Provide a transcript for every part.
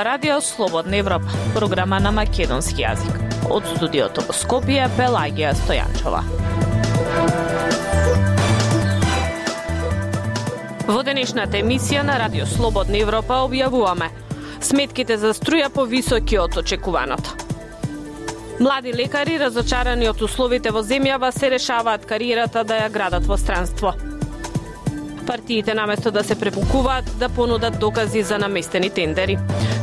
ова радио Слободна Европа, програма на македонски јазик. Од студиото во Скопје, Пелагија Стојанчова. Во денешната емисија на Радио Слободна Европа објавуваме сметките за струја повисоки од очекуваното. Млади лекари, разочарани од условите во земјава, се решаваат кариерата да ја градат во странство партиите наместо да се препукуваат да понудат докази за наместени тендери.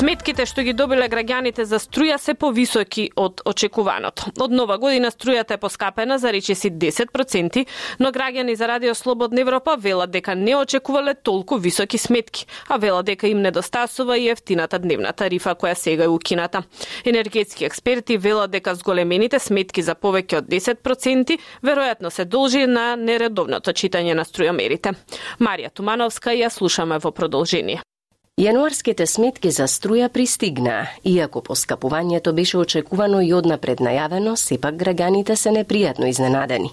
Сметките што ги добиле граѓаните за струја се повисоки од очекуваното. Од нова година струјата е поскапена за речиси 10%, но граѓани за Радио Слободна Европа велат дека не очекувале толку високи сметки, а велат дека им недостасува и ефтината дневна тарифа која сега е укината. Енергетски експерти велат дека зголемените сметки за повеќе од 10% веројатно се должи на нередовното читање на струјомерите. Марија Тумановска ја слушаме во продолжение. Јануарските сметки за струја пристигнаа, иако поскапувањето беше очекувано и однапред најавено, сепак граѓаните се непријатно изненадени.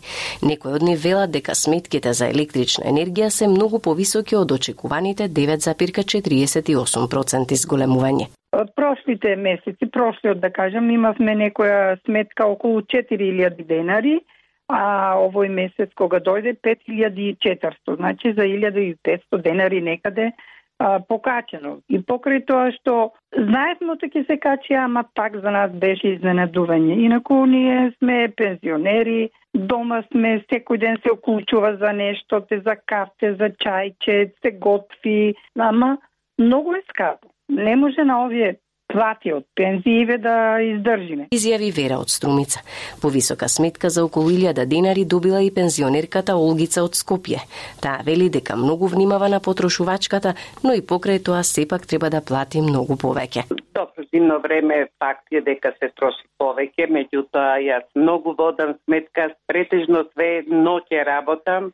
Некои од нив велат дека сметките за електрична енергија се многу повисоки од очекуваните 9,48% изголемување. Од прошлите месеци, прошлиот да кажам, имавме некоја сметка околу 4000 денари, а овој месец кога дојде 5400, значи за 1500 денари некаде а, покачено. И покрај тоа што знаевме дека ќе се качи, ама пак за нас беше изненадување. Инаку ние сме пензионери, дома сме, секој ден се оклучува за нешто, те за кафе, за чајче, се готви, ама многу е скапо. Не може на овие плати од пензииве да издржиме. Изјави Вера од Струмица. Повисока сметка за околу 1000 денари добила и пензионерката Олгица од Скопје. Таа вели дека многу внимава на потрошувачката, но и покрај тоа сепак треба да плати многу повеќе. Добро, зимно време факт е дека се троши повеќе, меѓутоа јас многу водам сметка, претежно све ноќе работам,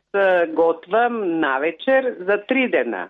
готвам навечер за три дена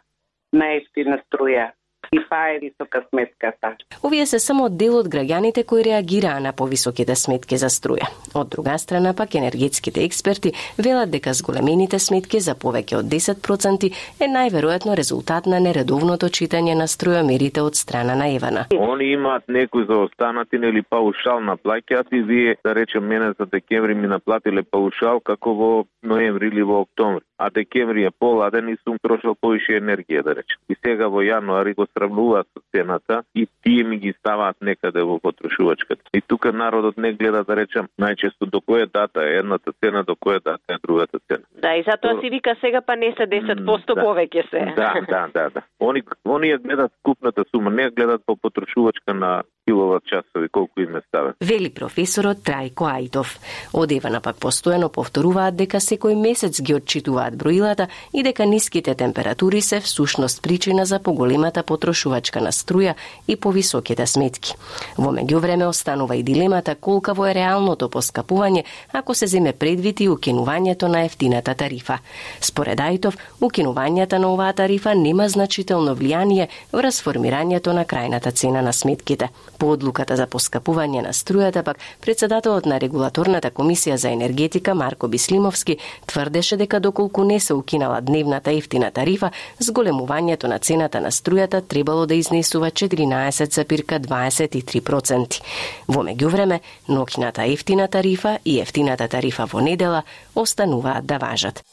на ефтина струја и па е висока сметката. Овие се само дел од граѓаните кои реагираа на повисоките сметки за струја. Од друга страна пак енергетските експерти велат дека зголемените сметки за повеќе од 10% е најверојатно резултат на нередовното читање на струјомерите од страна на Евана. Они имаат некој за останатин или паушал на плаќаат и вие, да речем, мене за декември ми наплатиле паушал како во ноември или во октомври. А декември е поладен и сум трошил повише енергија, да речем. И сега во јануари го сравнуваат со цената и тие ми ги ставаат некаде во потрошувачката. И тука народот не гледа да речем најчесто до која дата е едната цена, до која дата е другата цена. Да, и затоа си вика сега па не се 10% да. повеќе се. Да, да, да, да. Они они ја гледат купната сума, не ја гледат по потрошувачка на киловат часови колку им е ставен. Вели професорот Трајко Ајдов. Одевана пак постојано повторуваат дека секој месец ги отчитуваат броилата и дека ниските температури се всушност причина за поголемата потрошувачка на струја и повисоките сметки. Во меѓувреме останува и дилемата колкаво е реалното поскапување ако се земе предвид и укинувањето на ефтината тарифа. Според Ајтов, укинувањето на оваа тарифа нема значително влијание врз формирањето на крајната цена на сметките. По одлуката за поскапување на струјата пак председателот на регулаторната комисија за енергетика Марко Бислимовски тврдеше дека доколку не се укинала дневната ефтина тарифа, зголемувањето на цената на струјата требало да изнесува 14,23%. Во меѓувреме, ноќната ефтина тарифа и ефтината тарифа во недела остануваат да важат.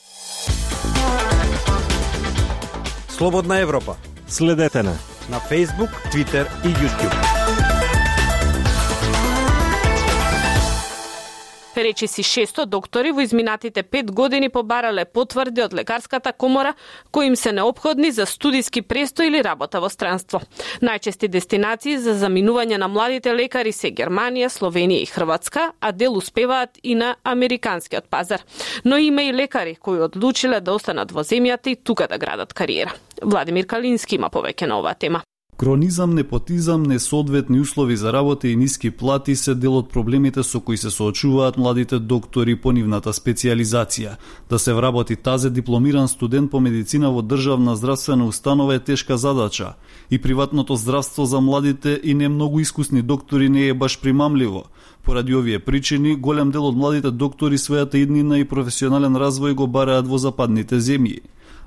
Слободна Европа. Следете на на Facebook, Twitter и YouTube. Речиси 600 доктори во изминатите 5 години побарале потврди од лекарската комора кои им се необходни за студиски престој или работа во странство. Најчести дестинации за заминување на младите лекари се Германија, Словенија и Хрватска, а дел успеваат и на американскиот пазар. Но има и лекари кои одлучиле да останат во земјата и тука да градат кариера. Владимир Калински има повеќе на оваа тема. Кронизам, непотизам, несоодветни услови за работа и ниски плати се дел од проблемите со кои се соочуваат младите доктори по нивната специализација. Да се вработи тазе дипломиран студент по медицина во државна здравствена установа е тешка задача. И приватното здравство за младите и не многу искусни доктори не е баш примамливо. Поради овие причини, голем дел од младите доктори својата иднина и професионален развој го бараат во западните земји.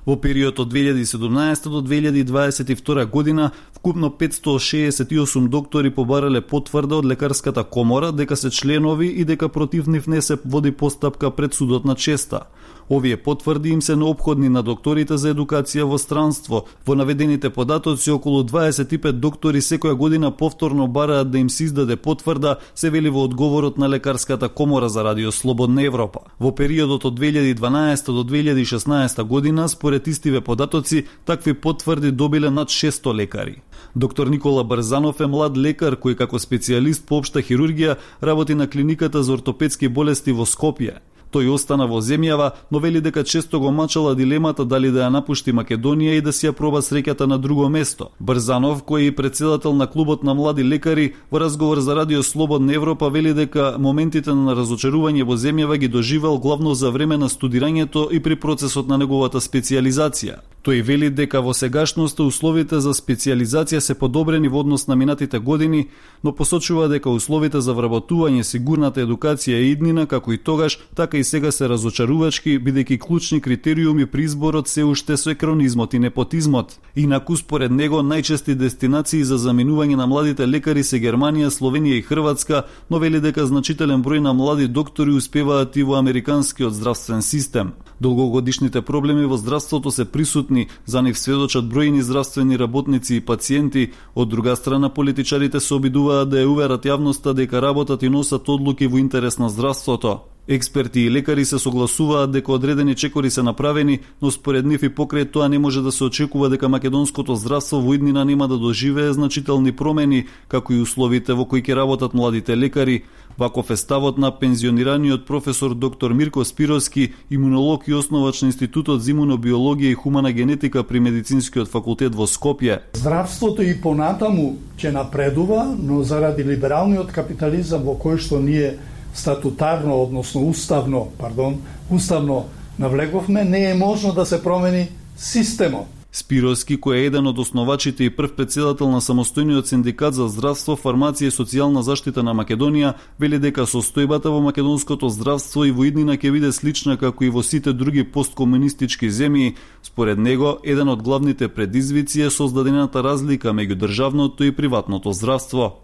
Во период од 2017 до 2022 година, вкупно 568 доктори побарале потврда од лекарската комора дека се членови и дека против нив не се води постапка пред судот на честа. Овие потврди им се необходни на докторите за едукација во странство. Во наведените податоци околу 25 доктори секоја година повторно бараат да им се издаде потврда, се вели во одговорот на лекарската комора за Радио Слободна Европа. Во периодот од 2012 до 2016 година, според истиве податоци, такви потврди добиле над 600 лекари. Доктор Никола Барзанов е млад лекар кој како специјалист по општа хирургија работи на клиниката за ортопедски болести во Скопје. Тој остана во земјава, но вели дека често го мачала дилемата дали да ја напушти Македонија и да си ја проба среќата на друго место. Брзанов, кој е председател на клубот на млади лекари, во разговор за Радио Слободна Европа вели дека моментите на разочарување во земјава ги доживел главно за време на студирањето и при процесот на неговата специализација. Тој вели дека во сегашноста условите за специализација се подобрени во однос на минатите години, но посочува дека условите за вработување, сигурната едукација и иднина, како и тогаш, така и сега се разочарувачки, бидејќи клучни критериуми при изборот се уште со екронизмот и непотизмот. Инаку, според него, најчести дестинации за заминување на младите лекари се Германија, Словенија и Хрватска, но вели дека значителен број на млади доктори успеваат и во американскиот здравствен систем. Долгогодишните проблеми во здравството се присутни, за нив сведочат бројни здравствени работници и пациенти, од друга страна политичарите се обидуваат да ја уверат јавноста дека работат и носат одлуки во интерес на здравството. Експерти и лекари се согласуваат дека одредени чекори се направени, но според нив и покрај тоа не може да се очекува дека македонското здравство во иднина нема да доживее значителни промени, како и условите во кои ќе работат младите лекари. Ваков е ставот на пензионираниот професор доктор Мирко Спировски, имунолог и основач на Институтот за имунобиологија и хумана генетика при Медицинскиот факултет во Скопје. Здравството и понатаму ќе напредува, но заради либералниот капитализам во кој што ние статутарно, односно уставно, пардон, уставно навлеговме, не е можно да се промени системот. Спировски, кој е еден од основачите и прв председател на самостојниот синдикат за здравство, фармација и социјална заштита на Македонија, вели дека состојбата во македонското здравство и во иднина ќе биде слична како и во сите други посткомунистички земји. Според него, еден од главните предизвици е создадената разлика меѓу државното и приватното здравство.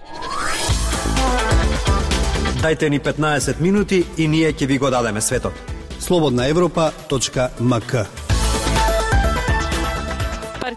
Дайте ни 15 минути и ние ќе ви го дадеме светот. Слободна Европа.мк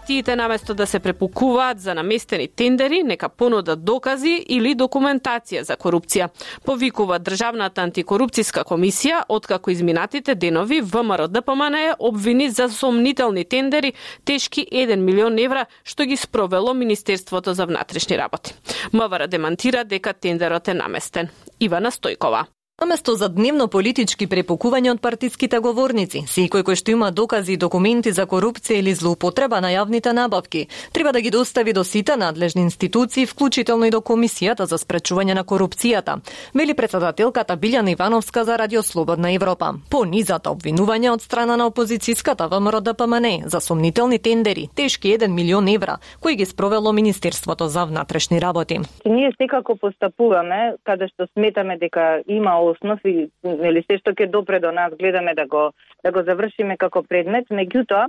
партиите наместо да се препукуваат за наместени тендери, нека понудат докази или документација за корупција. Повикува Државната антикорупцијска комисија, откако изминатите денови ВМРО ДПМН обвини за сомнителни тендери тешки 1 милион евра што ги спровело Министерството за внатрешни работи. МВР демантира дека тендерот е наместен. Ивана Стојкова. Наместо за дневно политички препукување од партиските говорници, секој кој што има докази и документи за корупција или злоупотреба на јавните набавки, треба да ги достави до сите надлежни институции, вклучително и до Комисијата за спречување на корупцијата, вели председателката Билјана Ивановска за Радио Слободна Европа. По низата обвинувања од страна на опозицијската ВМРО ДПМН за сомнителни тендери, тешки 1 милион евра, кои ги спровело Министерството за внатрешни работи. Ние секако постапуваме каде што сметаме дека има основ и нели се што ќе допре до нас гледаме да го да го завршиме како предмет, меѓутоа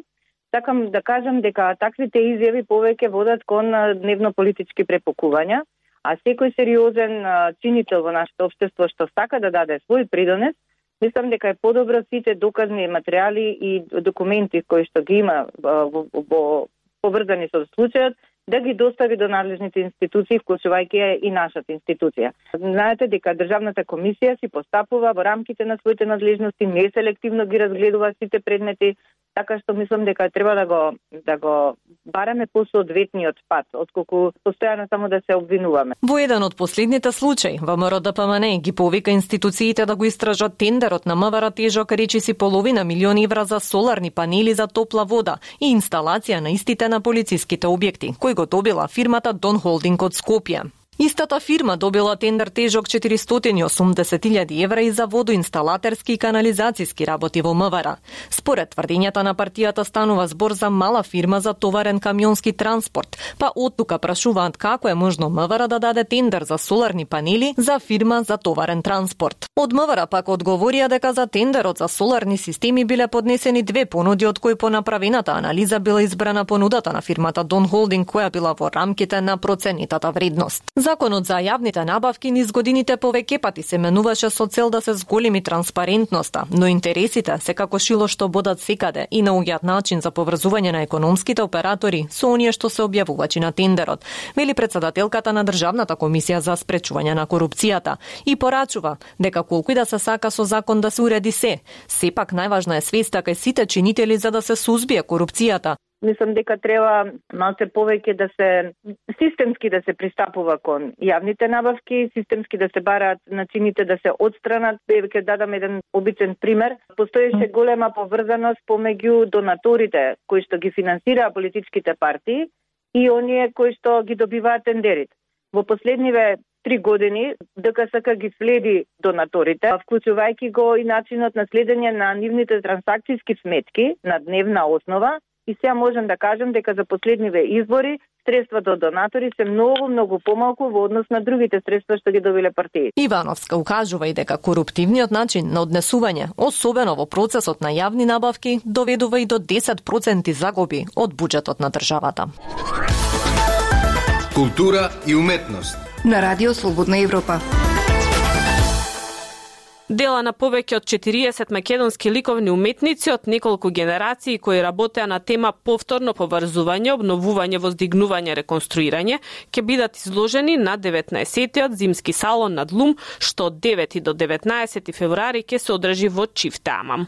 сакам да кажам дека таквите изјави повеќе водат кон дневно политички препокувања, а секој сериозен чинител во нашето општество што сака да даде свој придонес, мислам дека е подобро сите доказни материјали и документи кои што ги има во, во, во поврзани со случајот да ги достави до надлежните институции, вклучувајќи и нашата институција. Знаете дека Државната комисија си постапува во рамките на своите надлежности, не селективно ги разгледува сите предмети, така што мислам дека треба да го да го бараме посоодветниот пат, отколку постојано само да се обвинуваме. Во еден од последните случаи, ВМРО ДПМН ги повика институциите да го истражат тендерот на МВР тежок речиси половина милиони евра за соларни панели за топла вода и инсталација на истите на полициските објекти, кој го добила фирмата Дон Холдинг од Скопје. Истата фирма добила тендер тежок 480.000 евра и за водоинсталатерски и канализацијски работи во МВР. Според тврдењата на партијата станува збор за мала фирма за товарен камионски транспорт, па од тука прашуваат како е можно МВР да даде тендер за соларни панели за фирма за товарен транспорт. Од МВР пак одговорија дека за тендерот за соларни системи биле поднесени две понуди од кои по направената анализа била избрана понудата на фирмата Дон Холдинг која била во рамките на проценитата вредност. Законот за јавните набавки низ годините повеќе пати се менуваше со цел да се зголеми транспарентноста, но интересите се како шило што бодат секаде и наоѓаат начин за поврзување на економските оператори со оние што се објавувачи на тендерот, вели председателката на Државната комисија за спречување на корупцијата и порачува дека колку и да се сака со закон да се уреди се, сепак најважна е свеста кај сите чинители за да се сузбие корупцијата, мислам дека треба малце повеќе да се системски да се пристапува кон јавните набавки, системски да се бараат начините да се одстранат. Ќе дадам еден обичен пример. Постоеше голема поврзаност помеѓу донаторите кои што ги финансираа политичките партии и оние кои што ги добиваат тендерите. Во последниве три години ДКСК ги следи донаторите, вклучувајќи го и начинот на следење на нивните трансакцијски сметки на дневна основа и сега можам да кажам дека за последниве избори средствата од донатори се многу, многу помалку во однос на другите средства што ги добиле партии. Ивановска укажува и дека коруптивниот начин на однесување, особено во процесот на јавни набавки, доведува и до 10% загуби од буџетот на државата. Култура и уметност. На Радио Слободна Европа. Дела на повеќе од 40 македонски ликовни уметници од неколку генерации кои работеа на тема повторно поврзување, обновување, воздигнување, реконструирање, ќе бидат изложени на 19-тиот зимски салон на Длум, што од 9 до 19 февруари ќе се одржи во Чифтамам.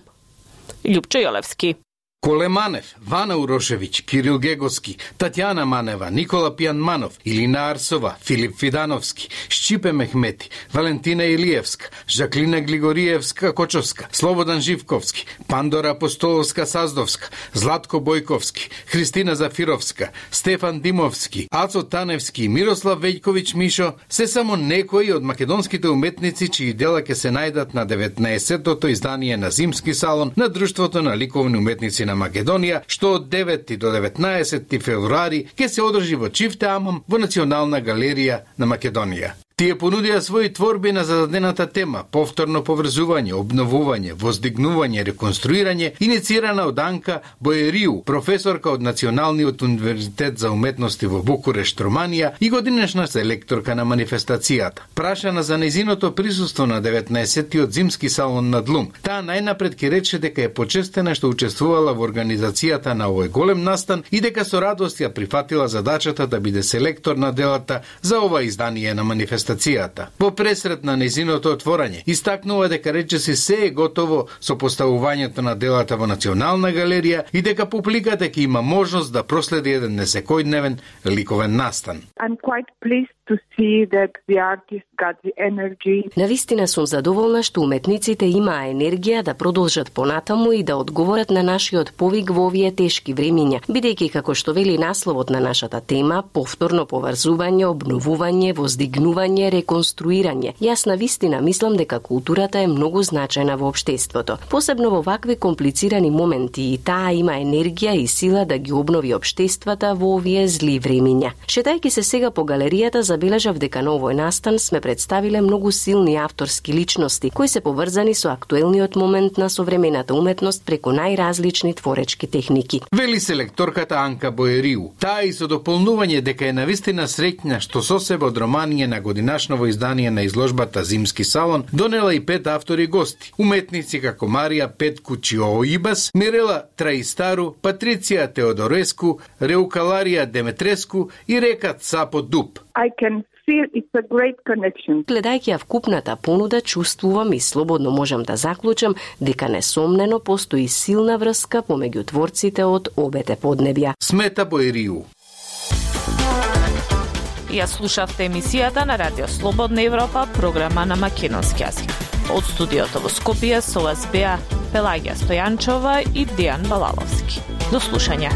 Лјупчо Јолевски. Коле Манев, Вана Урошевиќ, Кирил Гегоски, Татјана Манева, Никола Пијанманов, Илина Арсова, Филип Фидановски, Шчипе Мехмети, Валентина Илиевска, Жаклина Глигориевска Кочовска, Слободан Живковски, Пандора Апостоловска Саздовска, Златко Бојковски, Христина Зафировска, Стефан Димовски, Ацо Таневски, Мирослав Вејковиќ Мишо, се само некои од македонските уметници чии дела ќе се најдат на 19-тото издание на Зимски салон на Друштвото на ликовни уметници на Македонија, што од 9 до 19 февруари ќе се одржи во Чифте Амам во Национална галерија на Македонија. Тие понудија своји творби на зададената тема повторно поврзување, обновување, воздигнување, реконструирање, инициирана од Анка Боериу, професорка од Националниот универзитет за уметности во Букурешт, Романија и годинешна селекторка на манифестацијата. Прашана за незиното присуство на 19-тиот зимски салон на Длум, таа најнапред ке рече дека е почестена што учествувала во организацијата на овој голем настан и дека со радост ја прифатила задачата да биде селектор на делата за ова издание на манифестацијата манифестацијата. Во пресрет на незиното отворање, истакнува дека речиси се е готово со поставувањето на делата во Национална галерија и дека публиката ќе има можност да проследи еден несекојдневен ликовен настан. I'm quite pleased to see that the artist got the energy. Навистина сум задоволна што уметниците имаа енергија да продолжат понатаму и да одговорат на нашиот повик во овие тешки времиња, бидејќи како што вели насловот на нашата тема, повторно поврзување, обновување, воздигнување, реконструирање. Јас на вистина мислам дека културата е многу значајна во општеството, посебно во вакви комплицирани моменти и таа има енергија и сила да ги обнови општествата во овие зли времиња. Шетајќи се сега по галеријата за забележав дека на овој настан сме представиле многу силни авторски личности кои се поврзани со актуелниот момент на современата уметност преку најразлични творечки техники. Вели селекторката Анка Боериу. Таа и со дополнување дека е навистина среќна што со себе од романија на годинашново издание на изложбата Зимски салон донела и пет автори гости. Уметници како Марија Петку Ибас, Мирела Траистару, Патриција Теодореску, Реукаларија Деметреску и Река Цапо Дуб. I can feel it's a great connection. Гледајќи ја вкупната понуда, чувствувам и слободно можам да заклучам дека несомнено постои силна врска помеѓу творците од обете поднебја. Смета Боерију. Ја слушавте емисијата на Радио Слободна Европа, програма на македонски јазик. Од студиото во Скопје со вас беа Пелагија Стојанчова и Дијан Балаловски. До слушање.